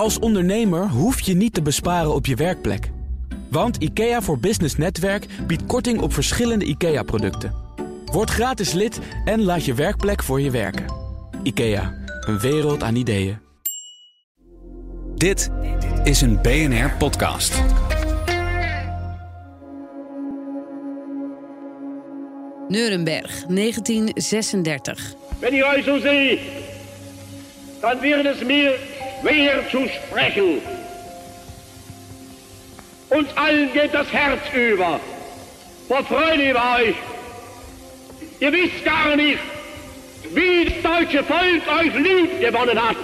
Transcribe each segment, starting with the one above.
Als ondernemer hoef je niet te besparen op je werkplek. Want IKEA voor Business Netwerk biedt korting op verschillende IKEA-producten. Word gratis lid en laat je werkplek voor je werken. IKEA, een wereld aan ideeën. Dit is een BNR-podcast. Nuremberg, 1936. Wenn ich euch so sehe, dann wird es mir schwer zu sprechen. Uns allen geht das Herz über vor Freude über euch. Ihr wisst gar nicht, wie das deutsche Volk euch lieb gewonnen hat.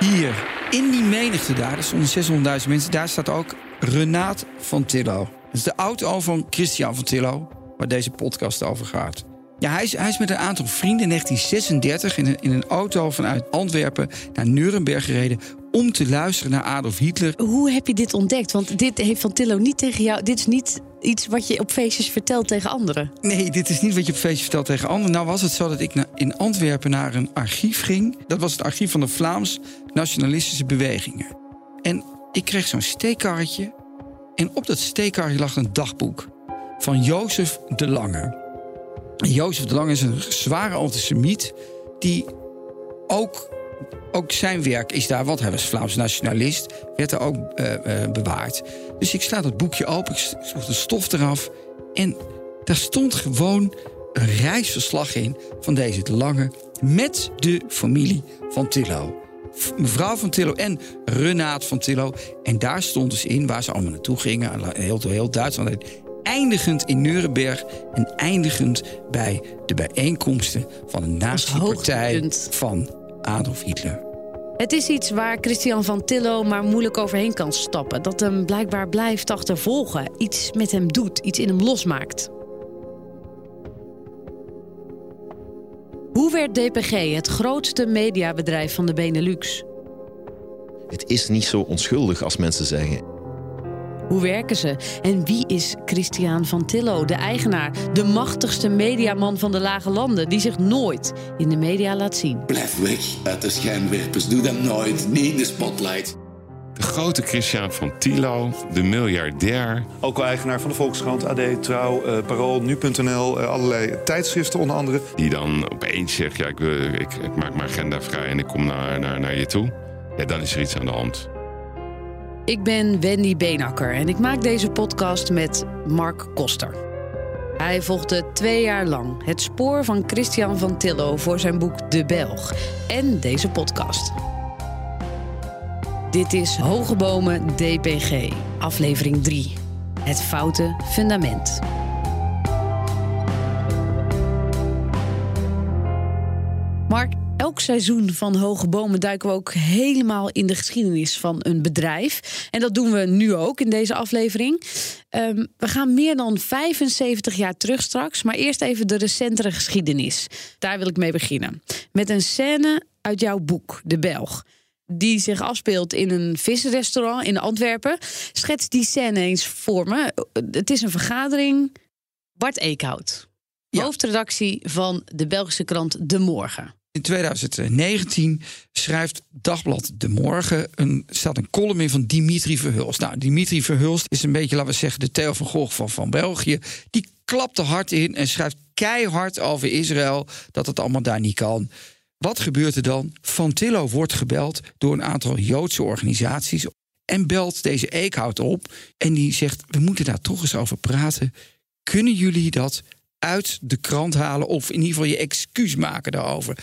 Hier, in die menigte daar, stonden 600.000 mensen, daar staat ook Renaat van Tillo. Dat is de auto van Christian van Tillo, waar deze podcast over gaat. Ja, hij is, hij is met een aantal vrienden in 1936 in een, in een auto vanuit Antwerpen naar Nuremberg gereden om te luisteren naar Adolf Hitler. Hoe heb je dit ontdekt? Want dit heeft Van Tillo niet tegen jou. Dit is niet iets wat je op feestjes vertelt tegen anderen. Nee, dit is niet wat je op feestjes vertelt tegen anderen. Nou was het zo dat ik in Antwerpen naar een archief ging. Dat was het archief van de Vlaams Nationalistische Bewegingen. En ik kreeg zo'n steekkarretje. En op dat steekkarretje lag een dagboek van Jozef de Lange. Jozef de Lange is een zware antisemiet die ook, ook zijn werk is daar, want hij was Vlaams nationalist, werd er ook eh, eh, bewaard. Dus ik sla dat boekje open, ik sloeg de stof eraf en daar stond gewoon een reisverslag in van deze de Lange met de familie van Tillo. Mevrouw van Tillo en Renaat van Tillo. En daar stond dus in waar ze allemaal naartoe gingen. Heel, heel Duitsland. Eindigend in Nuremberg en eindigend bij de bijeenkomsten van de nazi-partij van Adolf Hitler. Het is iets waar Christian van Tillo maar moeilijk overheen kan stappen. Dat hem blijkbaar blijft achtervolgen. Iets met hem doet, iets in hem losmaakt. Hoe werd DPG het grootste mediabedrijf van de Benelux? Het is niet zo onschuldig als mensen zeggen. Hoe werken ze? En wie is Christian van Tillo, de eigenaar, de machtigste mediaman van de Lage Landen, die zich nooit in de media laat zien? Blijf weg uit de schijnwerpers. Doe dat nooit. Niet in de spotlight. De grote Christian van Tilo, de miljardair. Ook al eigenaar van de Volkskrant, AD, Trouw, eh, Parool, Nu.nl, eh, allerlei tijdschriften onder andere. Die dan opeens zegt, ja, ik, wil- ik, ik maak mijn agenda vrij en ik kom naar, naar, naar je toe. Ja, dan is er iets aan de hand. Ik ben Wendy Beenakker en ik maak deze podcast met Mark Koster. Hij volgde twee jaar lang het spoor van Christian van Tillo voor zijn boek De Belg en deze podcast. Dit is Hoge Bomen DPG, aflevering 3. Het foute fundament. Mark, seizoen van Hoge Bomen duiken we ook helemaal in de geschiedenis van een bedrijf. En dat doen we nu ook in deze aflevering. Ehm, we gaan meer dan 75 jaar terug straks, maar eerst even de recentere geschiedenis. Daar wil ik mee beginnen. Met een scène uit jouw boek, De Belg. Die zich afspeelt in een visrestaurant in Antwerpen. Schets die scène eens voor me. Het is een vergadering. Bart Eekhout, Ja. hoofdredactie van de Belgische krant De Morgen. In 2019 schrijft Dagblad De Morgen een, staat een column in van Dimitri Verhulst. Nou, Dimitri Verhulst is een beetje, laten we zeggen, de Theo van Gogh van, van België. Die klapt er hard in en schrijft keihard over Israël dat het allemaal daar niet kan. Wat gebeurt er dan? Van Tillo wordt gebeld door een aantal Joodse organisaties en belt deze Eekhout op en die zegt: we moeten daar toch eens over praten. Kunnen jullie dat uit de krant halen of in ieder geval je excuus maken daarover?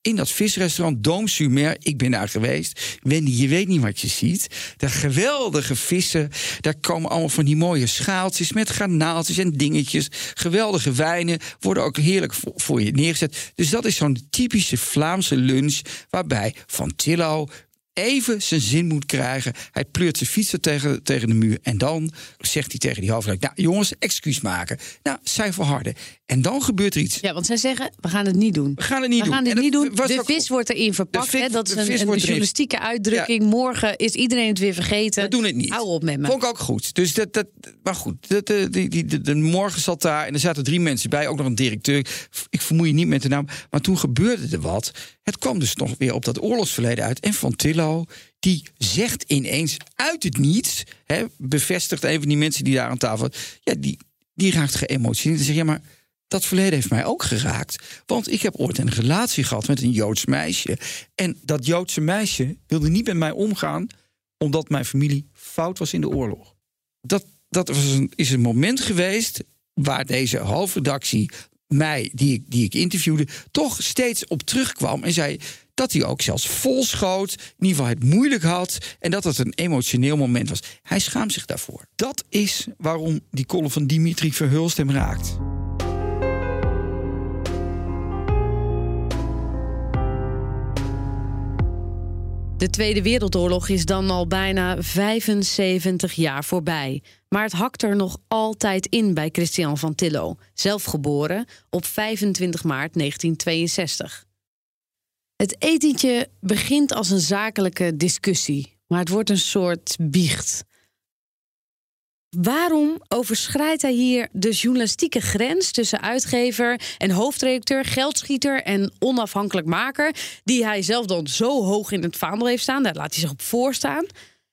In dat visrestaurant Dome sur Mer, ik ben daar geweest. Wendy, je weet niet wat je ziet. Daar geweldige vissen. Daar komen allemaal van die mooie schaaltjes met granaaltjes en dingetjes. Geweldige wijnen worden ook heerlijk voor je neergezet. Dus dat is zo'n typische Vlaamse lunch waarbij Van Tillo even zijn zin moet krijgen. Hij pleurt zijn fietsen tegen, tegen de muur. En dan zegt hij tegen die hoofdrijk... nou jongens, excuus maken. Nou, zij verharden. En dan gebeurt er iets. Ja, want zij zeggen, we gaan het niet doen. We gaan het niet we doen. gaan dat niet doen. De vis wordt erin verpakt. hè? Dat is een, een journalistieke uitdrukking. Morgen is iedereen het weer vergeten. We doen het niet. Hou op met me. Vond ik ook goed. Dus dat, dat, maar goed, dat, eh, die, die, de, de morgen zat daar en er zaten drie mensen bij, ook nog een directeur. Ik vermoei je niet met de naam. Maar toen gebeurde er wat. Het kwam dus nog weer op dat oorlogsverleden uit. En Van Tillo, die zegt ineens uit het niets, hè, bevestigt een van die mensen die daar aan tafel. Ja, die, die raakt geëmotioneerd en zegt: Ja, maar dat verleden heeft mij ook geraakt. Want ik heb ooit een relatie gehad met een Joods meisje. En dat Joodse meisje wilde niet met mij omgaan omdat mijn familie fout was in de oorlog. Dat, dat was een, is een moment geweest waar deze hoofdredactie mij, die ik, die ik interviewde, toch steeds op terugkwam en zei dat hij ook zelfs vol schoot, in ieder geval het moeilijk had en dat het een emotioneel moment was. Hij schaamt zich daarvoor. Dat is waarom die column van Dimitri Verhulst hem raakt. De Tweede Wereldoorlog is dan al bijna 75 jaar voorbij. Maar het hakt er nog altijd in bij Christian van Tillo, zelf geboren op 25 maart 1962. Het etentje begint als een zakelijke discussie, maar het wordt een soort biecht. Waarom overschrijdt hij hier de journalistieke grens tussen uitgever en hoofdredacteur, geldschieter en onafhankelijk maker, die hij zelf dan zo hoog in het vaandel heeft staan? Daar laat hij zich op voorstaan.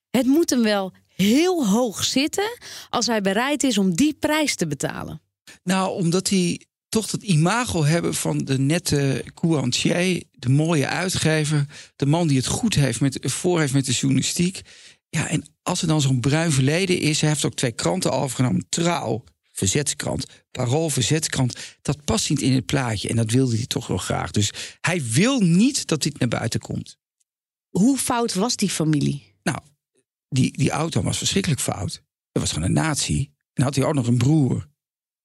Het moet hem wel heel hoog zitten als hij bereid is om die prijs te betalen. Nou, omdat hij toch dat imago hebben van de nette courantier, de mooie uitgever, de man die het goed heeft met, voor heeft met de journalistiek. Ja, en als er dan zo'n bruin verleden is, hij heeft ook twee kranten overgenomen, Trouw, verzetskrant, Parool, verzetskrant, dat past niet in het plaatje en dat wilde hij toch wel graag. Dus hij wil niet dat dit naar buiten komt. Hoe fout was die familie? Nou, die, die auto was verschrikkelijk fout. Dat was gewoon een nazi. En had hij ook nog een broer.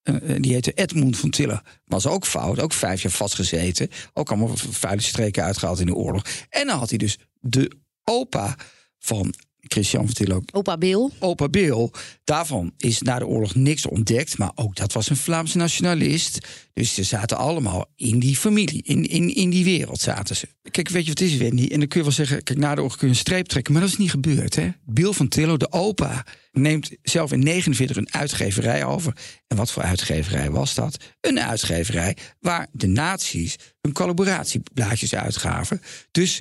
Eh, eh, die heette Edmund van Tiller. Was ook fout, ook vijf jaar vastgezeten. Ook allemaal vuile streken uitgehaald in de oorlog. En dan had hij dus de opa van Christian van Tiller. Opa Bill. Opa Bill. Daarvan is na de oorlog niks ontdekt. Maar ook dat was een Vlaamse nationalist. Dus ze zaten allemaal in die familie. In, in, in die wereld zaten ze. Kijk, weet je wat is, Wendy? En dan kun je wel zeggen, kijk, na de oorlog kun je een streep trekken. Maar dat is niet gebeurd, hè? Bill van Tillo, de opa, neemt zelf in 49 een uitgeverij over. En wat voor uitgeverij was dat? Een uitgeverij waar de nazi's hun collaboratieblaadjes uitgaven. Dus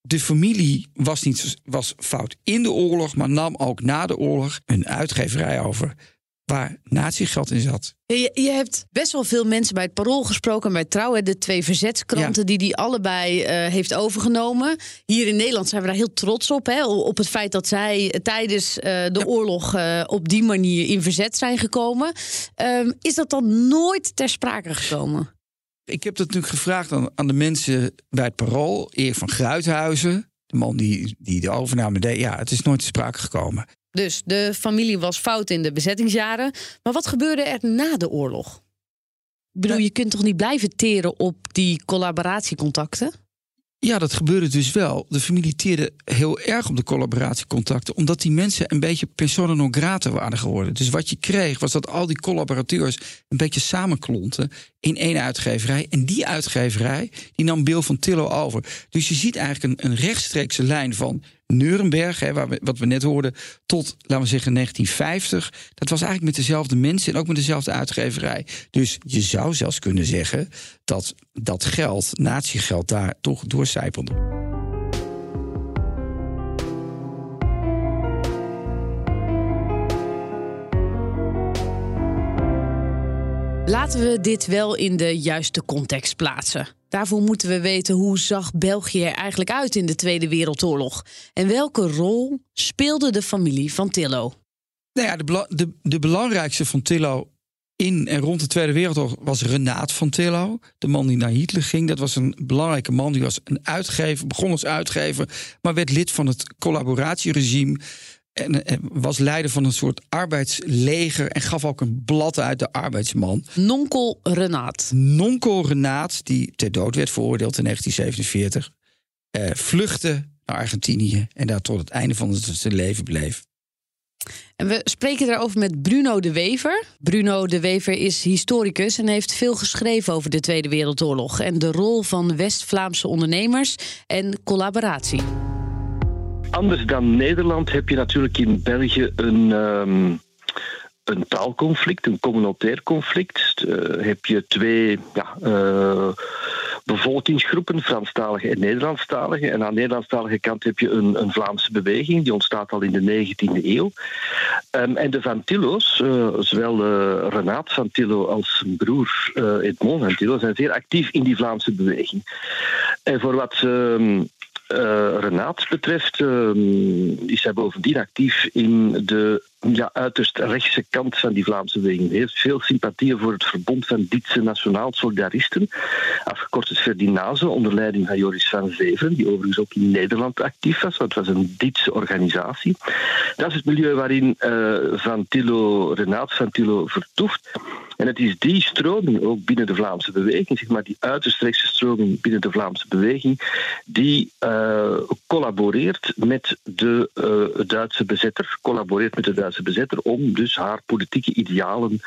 de familie was niet was fout in de oorlog, maar nam ook na de oorlog een uitgeverij over waar nazi-geld in zat. Je, je hebt best wel veel mensen bij het Parool gesproken, bij Trouw, hè, de twee verzetskranten die die allebei eh, heeft overgenomen. Hier in Nederland zijn we daar heel trots op, hè, op het feit dat zij tijdens eh, de oorlog eh, op die manier in verzet zijn gekomen. Ehm, is dat dan nooit ter sprake gekomen? Ik heb dat natuurlijk gevraagd aan, aan de mensen bij het Parool. Erik van Gruithuizen, de man die, die de overname deed. Ja, het is nooit ter sprake gekomen. Dus de familie was fout in de bezettingsjaren. Maar wat gebeurde er na de oorlog? Ik bedoel, je kunt toch niet blijven teren op die collaboratiecontacten? Ja, dat gebeurde dus wel. De familie teerde heel erg op de collaboratiecontacten, omdat die mensen een beetje persona non grata waren geworden. Dus wat je kreeg, was dat al die collaborateurs een beetje samenklonten in één uitgeverij. En die uitgeverij, die nam Bill van Tillo over. Dus je ziet eigenlijk een, een rechtstreekse lijn van Nuremberg, hè, wat we net hoorden, tot, laten we zeggen, 1950. Dat was eigenlijk met dezelfde mensen en ook met dezelfde uitgeverij. Dus je zou zelfs kunnen zeggen dat dat geld, natiegeld, daar toch doorcijpelde. Laten we dit wel in de juiste context plaatsen. Daarvoor moeten we weten hoe zag België er eigenlijk uit in de Tweede Wereldoorlog en welke rol speelde de familie van Tillo. Nou ja, de, de, de belangrijkste van Tillo in en rond de Tweede Wereldoorlog was Renaat van Tillo. De man die naar Hitler ging. Dat was een belangrijke man. Die was een uitgever, begon als uitgever, maar werd lid van het collaboratieregime. En, en was leider van een soort arbeidsleger en gaf ook een blad uit de arbeidsman. Nonkel Renaat. Nonkel Renaat, die ter dood werd veroordeeld in 1947, eh, vluchtte naar Argentinië en daar tot het einde van zijn leven bleef. En we spreken daarover met Bruno de Wever. Bruno de Wever is historicus en heeft veel geschreven over de Tweede Wereldoorlog en de rol van West-Vlaamse ondernemers en collaboratie. Anders dan Nederland heb je natuurlijk in België een. ehm, een taalconflict, een communautair conflict. Eh, heb je twee ja, eh, bevolkingsgroepen, Franstalige en Nederlandstalige. En aan de Nederlandstalige kant heb je een, een Vlaamse beweging, die ontstaat al in de 19e eeuw. Ehm, en de Van Tillo's, eh, zowel Renaat Van Tillo als zijn broer Edmond Van Tillo, zijn zeer actief in die Vlaamse beweging. En voor wat ehm, eh Renaat betreft ehm, is hij bovendien actief in de ja, uiterst rechtse kant van die Vlaamse beweging. Hij heeft veel sympathieën voor het Verbond van Dietse Nationaal Solidaristen, afgekort het Ferdinase, onder leiding van Joris van Zeveren, die overigens ook in Nederland actief was, want het was een Dietse organisatie. Dat is het milieu waarin eh, Van Renaat Van Tillo vertoeft. En het is die stroming ook binnen de Vlaamse beweging, zeg maar die uiterst rechtse stroming binnen de Vlaamse beweging, die eh, collaboreert met de eh, Duitse bezetter, collaboreert met de Duitse bezetter om dus haar politieke idealen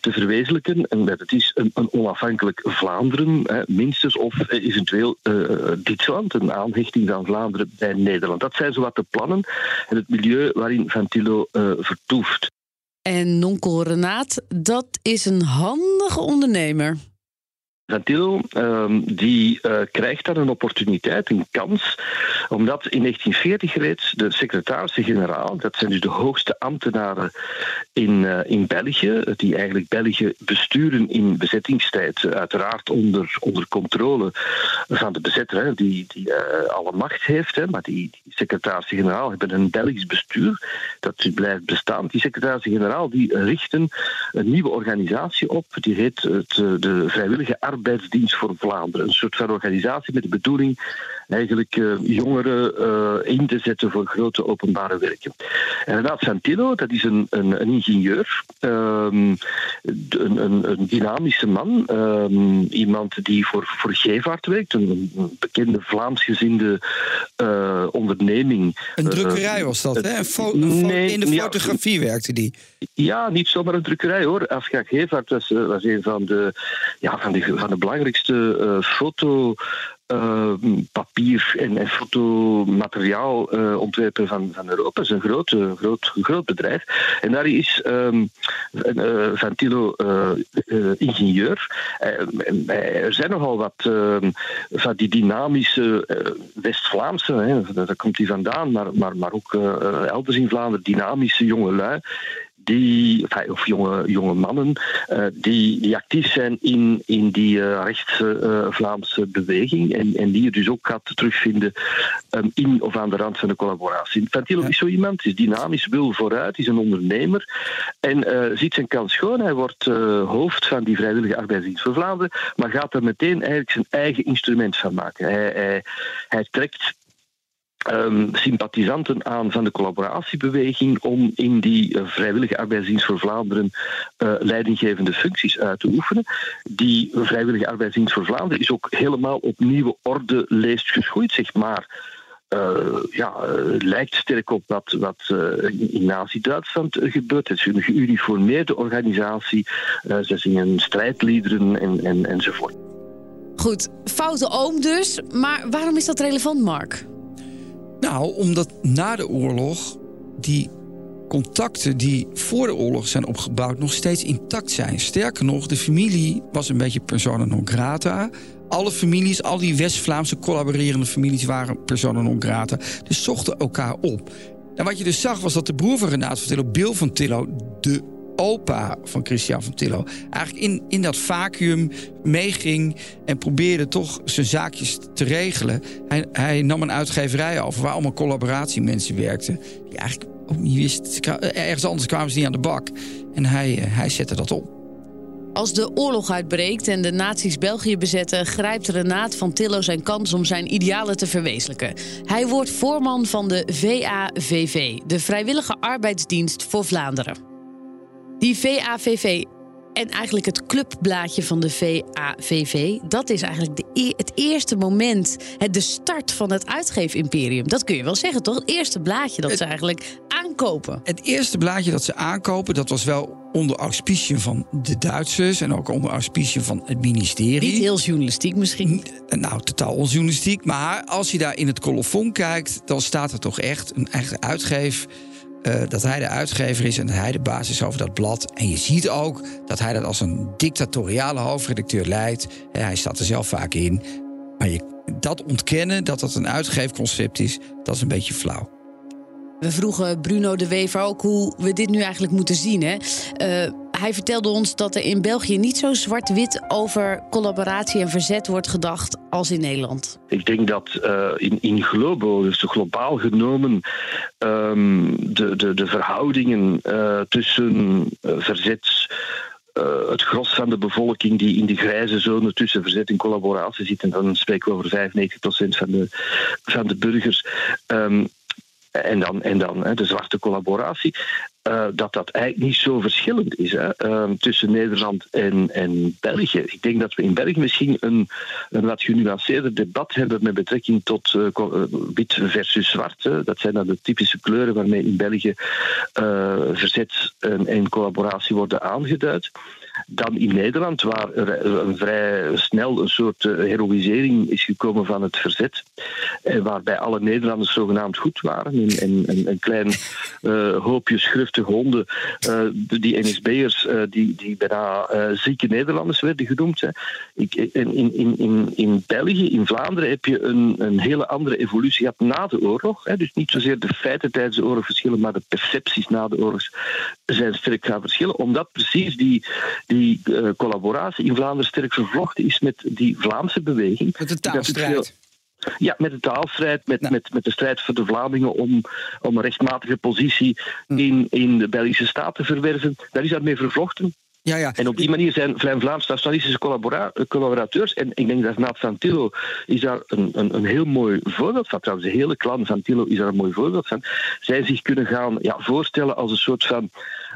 te verwezenlijken. En dat het is een, een onafhankelijk Vlaanderen, hè, minstens, of eh, eventueel eh Duitsland, een aanhechting van Vlaanderen bij Nederland. Dat zijn zowat de plannen en het milieu waarin Van Tillo eh, vertoeft. En nonkel Renaat, dat is een handige ondernemer. Van Tillo ehm, die eh, krijgt dan een opportuniteit, een kans, omdat in 1940 reeds de secretaris-generaal, dat zijn dus de hoogste ambtenaren in, eh, in België, die eigenlijk België besturen in bezettingstijd, uiteraard onder, onder controle van de bezetter, hè, die, die eh, alle macht heeft, hè, maar die, die secretaris-generaal hebben een Belgisch bestuur dat blijft bestaan. Die secretaris-generaal die richten een nieuwe organisatie op, die heet het, eh, de Vrijwillige Arbeidsdienst voor Vlaanderen. Een soort van organisatie met de bedoeling eigenlijk eh, jongeren in te zetten voor grote openbare werken. En Renaat Santillo, dat is een, een, een ingenieur, ehm, een, een, een dynamische man, ehm, iemand die voor, voor Gevaart werkt, een, een bekende Vlaamsgezinde eh, onderneming. Een drukkerij Eh, was dat, hè? Een nee, in de ja, fotografie werkte die. ja, niet zomaar een drukkerij hoor. Afgak Gevaert was, eh, was een van de, ja, van de, van de belangrijkste foto. Eh, papier- en, en fotomateriaalontwerper van, van Europa. Het is een groot, eh, groot, groot bedrijf. En daar is ehm eh, Van Tillo eh, eh, ingenieur. Eh, en, eh, er zijn nogal wat ehm, van die dynamische eh, West-Vlaamse, daar komt hij vandaan, maar, maar, maar ook eh, elders in Vlaanderen, dynamische jongelui die, of jonge, jonge mannen, eh, die, die actief zijn in, in die eh, rechtse eh, Vlaamse beweging en, en die je dus ook gaat terugvinden ehm, in of aan de rand van de collaboratie. Fantilo is zo iemand, is dynamisch, wil vooruit, is een ondernemer en ziet zijn kans schoon. Hij wordt hoofd van die vrijwillige arbeidsdienst voor Vlaanderen, maar gaat er meteen eigenlijk zijn eigen instrument van maken. Hij, hij, hij trekt ehm, sympathisanten aan van de collaboratiebeweging om in die eh, vrijwillige arbeidsdienst voor Vlaanderen eh, leidinggevende functies uit te oefenen. Die vrijwillige arbeidsdienst voor Vlaanderen is ook helemaal op nieuwe orde leest geschoeid, zeg maar. eh, ja, lijkt sterk op wat, wat in, Nazi-Duitsland gebeurt. Het is een geuniformeerde organisatie. Ze zingen strijdliederen en, en, enzovoort. Goed, foute oom dus. Maar waarom is dat relevant, Mark? Nou, omdat na de oorlog die contacten die voor de oorlog zijn opgebouwd nog steeds intact zijn. Sterker nog, de familie was een beetje persona non grata. Alle families, al die West-Vlaamse collaborerende families waren persona non grata. Dus zochten elkaar op. En wat je dus zag was dat de broer van Renaat van Tillo, Bill van Tillo, de opa van Christian van Tillo, eigenlijk in, in dat vacuüm meeging en probeerde toch zijn zaakjes te regelen. Hij, hij nam een uitgeverij over waar allemaal collaboratiemensen werkten. Die eigenlijk ook niet wisten. kwa- Ergens anders kwamen ze niet aan de bak. En hij, eh, hij zette dat op. Als de oorlog uitbreekt en de nazi's België bezetten... grijpt Renaat van Tillo zijn kans om zijn idealen te verwezenlijken. Hij wordt voorman van de VAVV, de Vrijwillige Arbeidsdienst voor Vlaanderen. Die VAVV, En eigenlijk het clubblaadje van de VAVV, dat is eigenlijk de, e- het eerste moment, het, de start van het uitgeefimperium. Dat kun je wel zeggen, toch? Het eerste blaadje dat ze eigenlijk aankopen. Het eerste blaadje dat ze aankopen, dat was wel onder auspiciën van de Duitsers en ook onder auspiciën van het ministerie. Niet heel journalistiek misschien. Nou, totaal onjournalistiek. Maar als je daar in het colofon kijkt, dan staat er toch echt een eigen uitgeef. Eh, dat hij de uitgever is en dat hij de baas is over dat blad. En je ziet ook dat hij dat als een dictatoriale hoofdredacteur leidt. Hij staat er zelf vaak in. Maar je, dat ontkennen, dat dat een uitgeefconcept is, dat is een beetje flauw. We vroegen Bruno de Wever ook hoe we dit nu eigenlijk moeten zien. Hè? Eh, hij vertelde ons dat er in België niet zo zwart-wit over collaboratie en verzet wordt gedacht als in Nederland. Ik denk dat uh, in, in globo, dus globaal genomen, um, de, de, de verhoudingen uh, tussen verzet. Het gros van de bevolking die in de grijze zone tussen verzet en collaboratie zit, en dan spreken we over 95% van de, van de burgers. Um, en dan, en dan de zwarte collaboratie. Uh, dat dat eigenlijk niet zo verschillend is hè, uh, tussen Nederland en, en België. Ik denk dat we in België misschien een, een wat genuanceerder debat hebben met betrekking tot uh, wit versus zwart. Dat zijn dan de typische kleuren waarmee in België verzet en, en collaboratie worden aangeduid dan in Nederland, waar er een vrij snel een soort uh, heroïsering is gekomen van het verzet. En waarbij alle Nederlanders zogenaamd goed waren. En, en, en een klein hoopje schruftige honden, die NSB'ers, die, die bijna zieke Nederlanders werden genoemd. Hè. Ik, in, in, in, in België, in Vlaanderen, heb je een, een hele andere evolutie gehad na de oorlog. Hè. Dus niet zozeer de feiten tijdens de oorlog verschillen, maar de percepties na de oorlog zijn sterk gaan verschillen. Omdat precies die die uh, collaboratie in Vlaanderen sterk vervlochten is met die Vlaamse beweging. Met de taalstrijd. Ja, met de taalstrijd, met, nou. met, met de strijd voor de Vlamingen om, om een rechtmatige positie hm. in, in de Belgische staat te verwerven. Daar is dat mee vervlochten. Ja, ja. En op die manier zijn Vlaams nationalistische collabora collaborateurs, en ik denk dat Naat van Tillo is daar een, een, een, heel mooi voorbeeld van. Trouwens, de hele clan van Tillo is daar een mooi voorbeeld van. Zij zich kunnen gaan ja, voorstellen als een soort van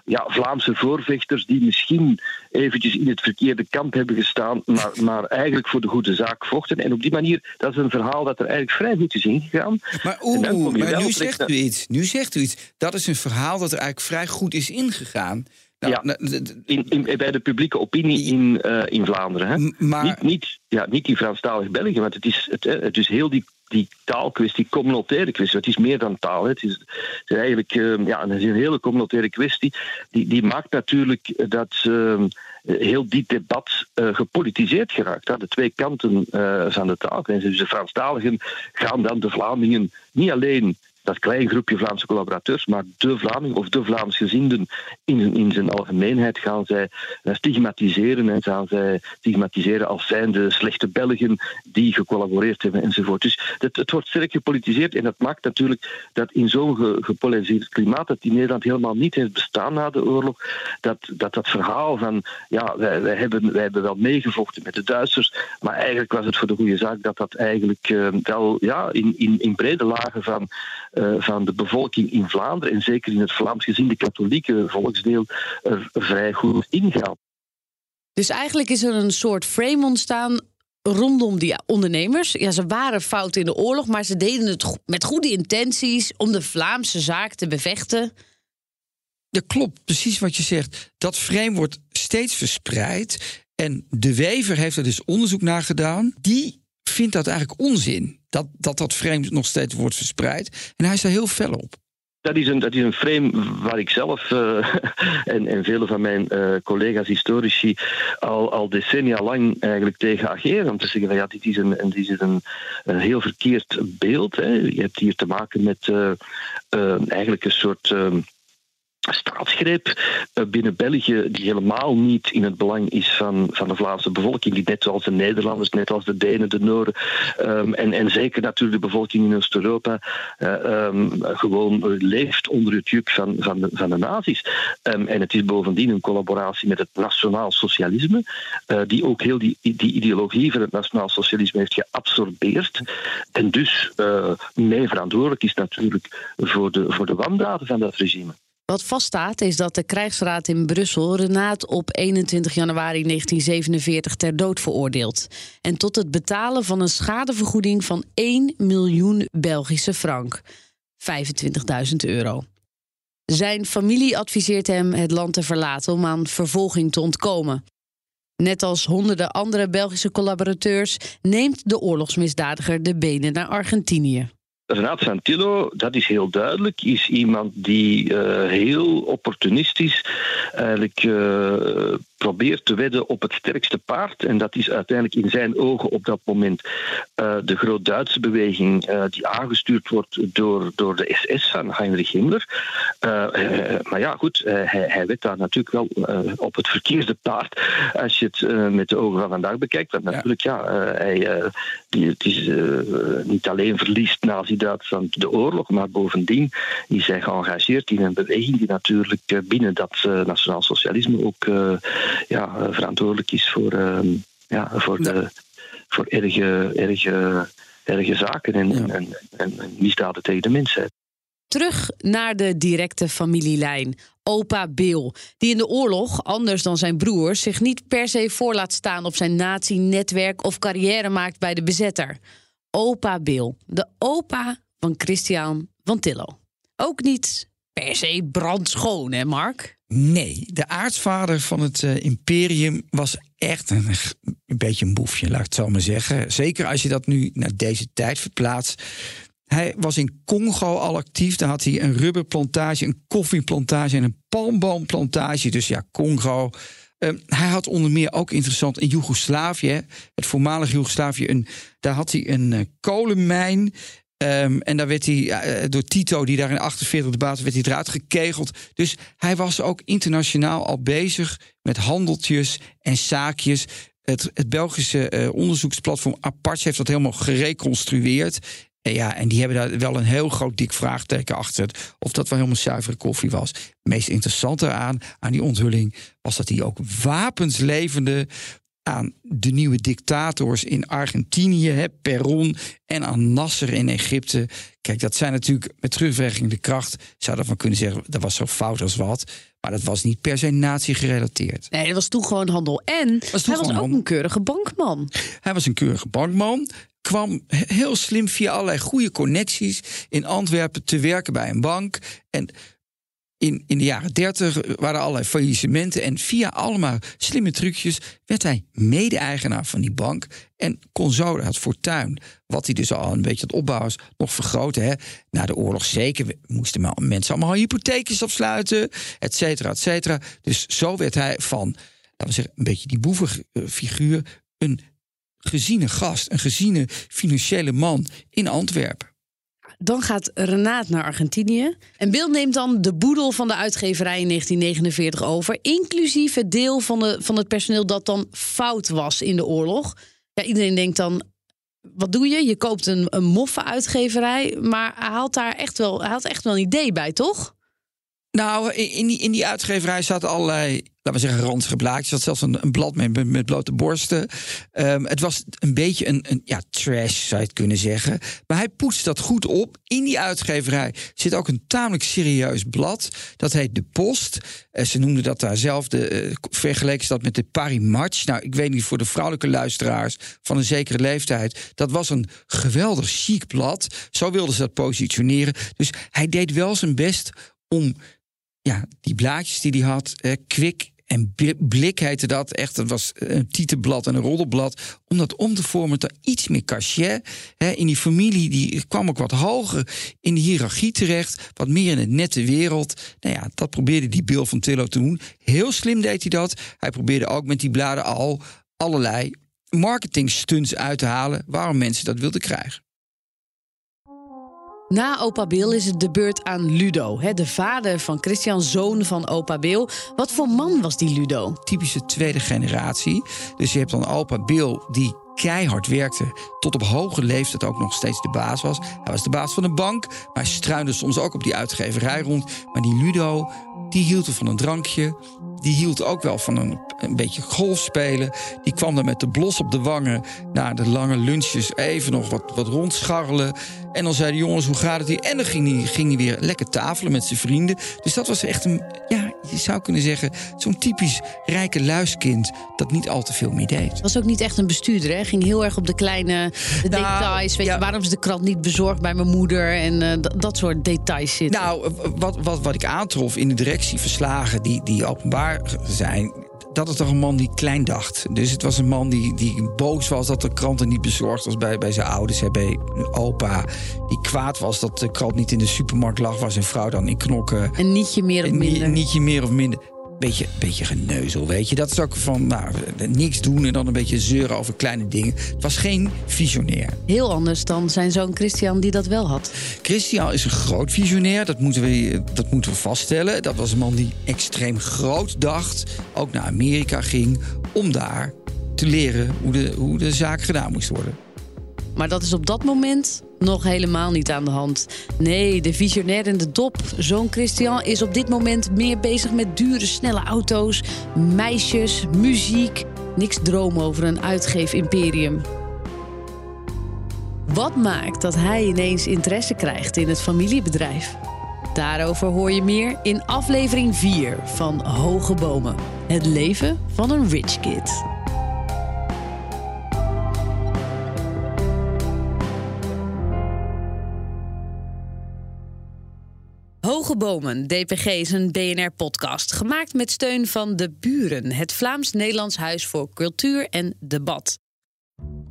ja, Vlaamse voorvechters die misschien eventjes in het verkeerde kamp hebben gestaan, maar, maar eigenlijk voor de goede zaak vochten. En op die manier, dat is een verhaal dat er eigenlijk vrij goed is ingegaan. Maar, oeh, maar nu zegt u iets. Nu zegt u iets. Dat is een verhaal dat er eigenlijk vrij goed is ingegaan. Nou, ja, in, in, bij de publieke opinie in, uh, in Vlaanderen. Hè? Maar... Niet, niet, ja, niet die Franstalige België, want het is, het, het is heel die, die taalkwestie, communautaire kwestie. Het is meer dan taal. Hè. Het, is, het is eigenlijk uh, ja, het is een hele communautaire kwestie. Die, die maakt natuurlijk dat uh, heel die debat uh, gepolitiseerd geraakt. Hè. De twee kanten van de taal. En dus de Franstaligen gaan dan de Vlamingen niet alleen dat klein groepje Vlaamse collaborateurs, maar de Vlaming of de Vlaamsgezinden in, in zijn algemeenheid gaan zij stigmatiseren en gaan zij stigmatiseren als zijnde slechte Belgen die gecollaboreerd hebben enzovoort. Dus het, het wordt sterk gepolitiseerd en dat maakt natuurlijk dat in zo'n ge, gepolariseerd klimaat dat in Nederland helemaal niet heeft bestaan na de oorlog, dat dat, dat verhaal van ja, wij, wij, hebben, wij hebben wel meegevochten met de Duitsers, maar eigenlijk was het voor de goede zaak dat dat eigenlijk uh, wel ja, in, in, in brede lagen van van de bevolking in Vlaanderen en zeker in het Vlaams gezien de katholieke volksdeel er vrij goed ingaat. Dus eigenlijk is er een soort frame ontstaan rondom die ondernemers. Ja, ze waren fout in de oorlog, maar ze deden het met goede intenties om de Vlaamse zaak te bevechten. Dat klopt, precies wat je zegt. Dat frame wordt steeds verspreid. En de Wever heeft er dus onderzoek naar gedaan. Die vindt dat eigenlijk onzin. Dat dat, dat frame nog steeds wordt verspreid. En hij is daar heel fel op. Dat is, een, dat is een frame waar ik zelf uh, en, en vele van mijn uh, collega's historici al, al decennia lang eigenlijk tegen ageren. Om te zeggen van ja, dit is een, dit is een, een heel verkeerd beeld. Hè. Je hebt hier te maken met uh, eigenlijk een soort staatsgreep binnen België die helemaal niet in het belang is van, van de Vlaamse bevolking, die net zoals de Nederlanders, net als de Denen, de Noorden um, en, en zeker natuurlijk de bevolking in Oost-Europa uh, um, gewoon leeft onder het juk van, van, de, van de nazi's. Um, en het is bovendien een collaboratie met het nationaal socialisme, uh, die ook heel die, die ideologie van het nationaal socialisme heeft geabsorbeerd en dus uh, mee verantwoordelijk is natuurlijk voor de, voor de wandaden van dat regime. Wat vaststaat is dat de krijgsraad in Brussel Renaat op 21 januari 1947 ter dood veroordeelt. En tot het betalen van een schadevergoeding van 1 miljoen Belgische frank. 25.000 euro. Zijn familie adviseert hem het land te verlaten om aan vervolging te ontkomen. Net als honderden andere Belgische collaborateurs neemt de oorlogsmisdadiger de benen naar Argentinië. Renaat Santillo, dat is heel duidelijk, is iemand die uh, heel opportunistisch eigenlijk uh, probeert te wedden op het sterkste paard. En dat is uiteindelijk in zijn ogen op dat moment uh, de Groot-Duitse beweging uh, die aangestuurd wordt door, door de SS van Heinrich Himmler. Uh, maar ja, goed, hij, hij wedt daar natuurlijk wel op het verkeerde paard als je het met de ogen van vandaag bekijkt. Want natuurlijk, ja, hij die, het is niet alleen verliest nazi-Duitsland de oorlog, maar bovendien is hij geëngageerd in een beweging die natuurlijk binnen dat nationaal socialisme ook ja, verantwoordelijk is voor, ehm, ja, voor, de, voor erge, erge, erge zaken en, en, en, misdaden tegen de mensheid. Terug naar de directe familielijn. Opa Bill, die in de oorlog, anders dan zijn broers, zich niet per se voor laat staan op zijn nazi-netwerk of carrière maakt bij de bezetter. Opa Bill, de opa van Christian van Tillo. Ook niet per se brandschoon, hè, Mark? Nee, de aartsvader van het uh, imperium was echt een, beetje een boefje, laat ik het zo maar zeggen. Zeker als je dat nu naar deze tijd verplaatst. Hij was in Congo al actief. Daar had hij een rubberplantage, een koffieplantage en een palmboomplantage. Dus ja, Congo. Uh, hij had onder meer ook interessant in Joegoslavië, het voormalige Joegoslavië, een, daar had hij een uh, kolenmijn. Um, en daar werd hij uh, door Tito, die daar in 48 de baas werd hij eruit gekegeld. Dus hij was ook internationaal al bezig met handeltjes en zaakjes. Het, het Belgische uh, onderzoeksplatform Aparts heeft dat helemaal gereconstrueerd. En ja, en die hebben daar wel een heel groot dik vraagteken achter. Of dat wel helemaal zuivere koffie was. Het meest interessante aan, aan die onthulling was dat hij ook wapens leverde aan de nieuwe dictators in Argentinië, hè, Peron en aan Nasser in Egypte. Kijk, dat zijn natuurlijk met terugwerkende kracht, zou daarvan kunnen zeggen, dat was zo fout als wat. Maar dat was niet per se nazi gerelateerd. Nee, dat was toen gewoon handel. En was hij was ook een keurige bankman. Hij was een keurige bankman kwam heel slim via allerlei goede connecties in Antwerpen te werken bij een bank. En in, in de jaren 30 waren allerlei faillissementen. En via allemaal slimme trucjes werd hij mede-eigenaar van die bank. En kon zo het fortuin, wat hij dus al een beetje aan het opbouwen nog vergroten. Hè. Na de oorlog zeker moesten mensen allemaal hypotheekjes afsluiten, et cetera, et cetera. Dus zo werd hij van, laten we zeggen, een beetje die boevenfiguur, een geziene gast, een geziene financiële man in Antwerpen. Dan gaat Renaat naar Argentinië. En Bill neemt dan de boedel van de uitgeverij in 1949 over. Inclusief het deel van, de, van het personeel dat dan fout was in de oorlog. Ja, iedereen denkt dan. Wat doe je? Je koopt een, een moffe uitgeverij. Maar hij haalt daar echt wel, had echt wel een idee bij, toch? Nou, in die, in die uitgeverij zaten allerlei laten we zeggen, ranzige blaadjes. zelfs een, een blad met, met blote borsten. Um, het was een beetje een, een ja, trash, zou je het kunnen zeggen. Maar hij poetst dat goed op. In die uitgeverij zit ook een tamelijk serieus blad. Dat heet De Post. Uh, ze noemden dat daar zelf, de, uh, vergeleken ze dat met de Paris Match. Nou, ik weet niet, voor de vrouwelijke luisteraars van een zekere leeftijd. Dat was een geweldig chic blad. Zo wilden ze dat positioneren. Dus hij deed wel zijn best om ja, die blaadjes die hij had, eh, kwik en blik heette dat. Echt, dat was een tietenblad en een roddelblad. Om dat om te vormen tot iets meer cachet. in die familie die kwam ook wat hoger in de hiërarchie terecht. Wat meer in het nette wereld. Nou ja, dat probeerde die Bill van Tillo te doen. Heel slim deed hij dat. Hij probeerde ook met die bladen al allerlei marketing stunts uit te halen. Waarom mensen dat wilden krijgen. Na opa Bill is het de beurt aan Ludo, de vader van Christian, zoon van opa Bill. Wat voor man was die Ludo? Typische tweede generatie. Dus je hebt dan opa Bill die keihard werkte, tot op hoge leeftijd ook nog steeds de baas was. Hij was de baas van de bank, maar hij struinde soms ook op die uitgeverij rond. Maar die Ludo, die hield er van een drankje. Die hield ook wel van een, een beetje golf spelen. Die kwam dan met de blos op de wangen na de lange lunches even nog wat, wat rondscharrelen. En dan zei de jongens, hoe gaat het hier? En dan ging hij, ging hij weer lekker tafelen met zijn vrienden. Dus dat was echt een, ja, je zou kunnen zeggen... zo'n typisch rijke luiskind dat niet al te veel meer deed. Was ook niet echt een bestuurder, hè? Ging heel erg op de kleine de Nou, details. Weet ja. je, waarom is de krant niet bezorgd bij mijn moeder? En eh, dat- dat soort details zitten. Nou, wat, wat, wat ik aantrof in de directieverslagen die, die openbaar zijn... dat het toch een man die klein dacht. Dus het was een man die, die boos was dat de krant er niet bezorgd was bij, bij zijn ouders, hè, bij opa. Die kwaad was dat de krant niet in de supermarkt lag, waar zijn vrouw dan in knokken. Een nietje meer of Een minder. nietje meer of minder. Beetje, beetje geneuzel, weet je. Dat is ook van, nou, niks doen en dan een beetje zeuren over kleine dingen. Het was geen visionair. Heel anders dan zijn zoon Christian, die dat wel had. Christian is een groot visionair, dat moeten, we, dat moeten we vaststellen. Dat was een man die extreem groot dacht, ook naar Amerika ging... om daar te leren hoe de, hoe de zaak gedaan moest worden. Maar dat is op dat moment nog helemaal niet aan de hand. Nee, de visionair en de dop, zoon Christian, is op dit moment meer bezig met dure, snelle auto's, meisjes, muziek. Niks droom over een uitgeef-imperium. Wat maakt dat hij ineens interesse krijgt in het familiebedrijf? Daarover hoor je meer in aflevering 4 van Hoge Bomen. Het leven van een rich kid. Hoge DPG, is een BNR-podcast. Gemaakt met steun van De Buren, het Vlaams-Nederlands Huis voor Cultuur en Debat.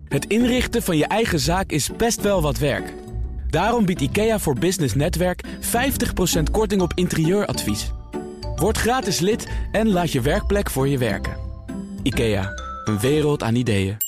Het inrichten van je eigen zaak is best wel wat werk. Daarom biedt IKEA voor Business Netwerk 50% korting op interieuradvies. Word gratis lid en laat je werkplek voor je werken. IKEA, een wereld aan ideeën.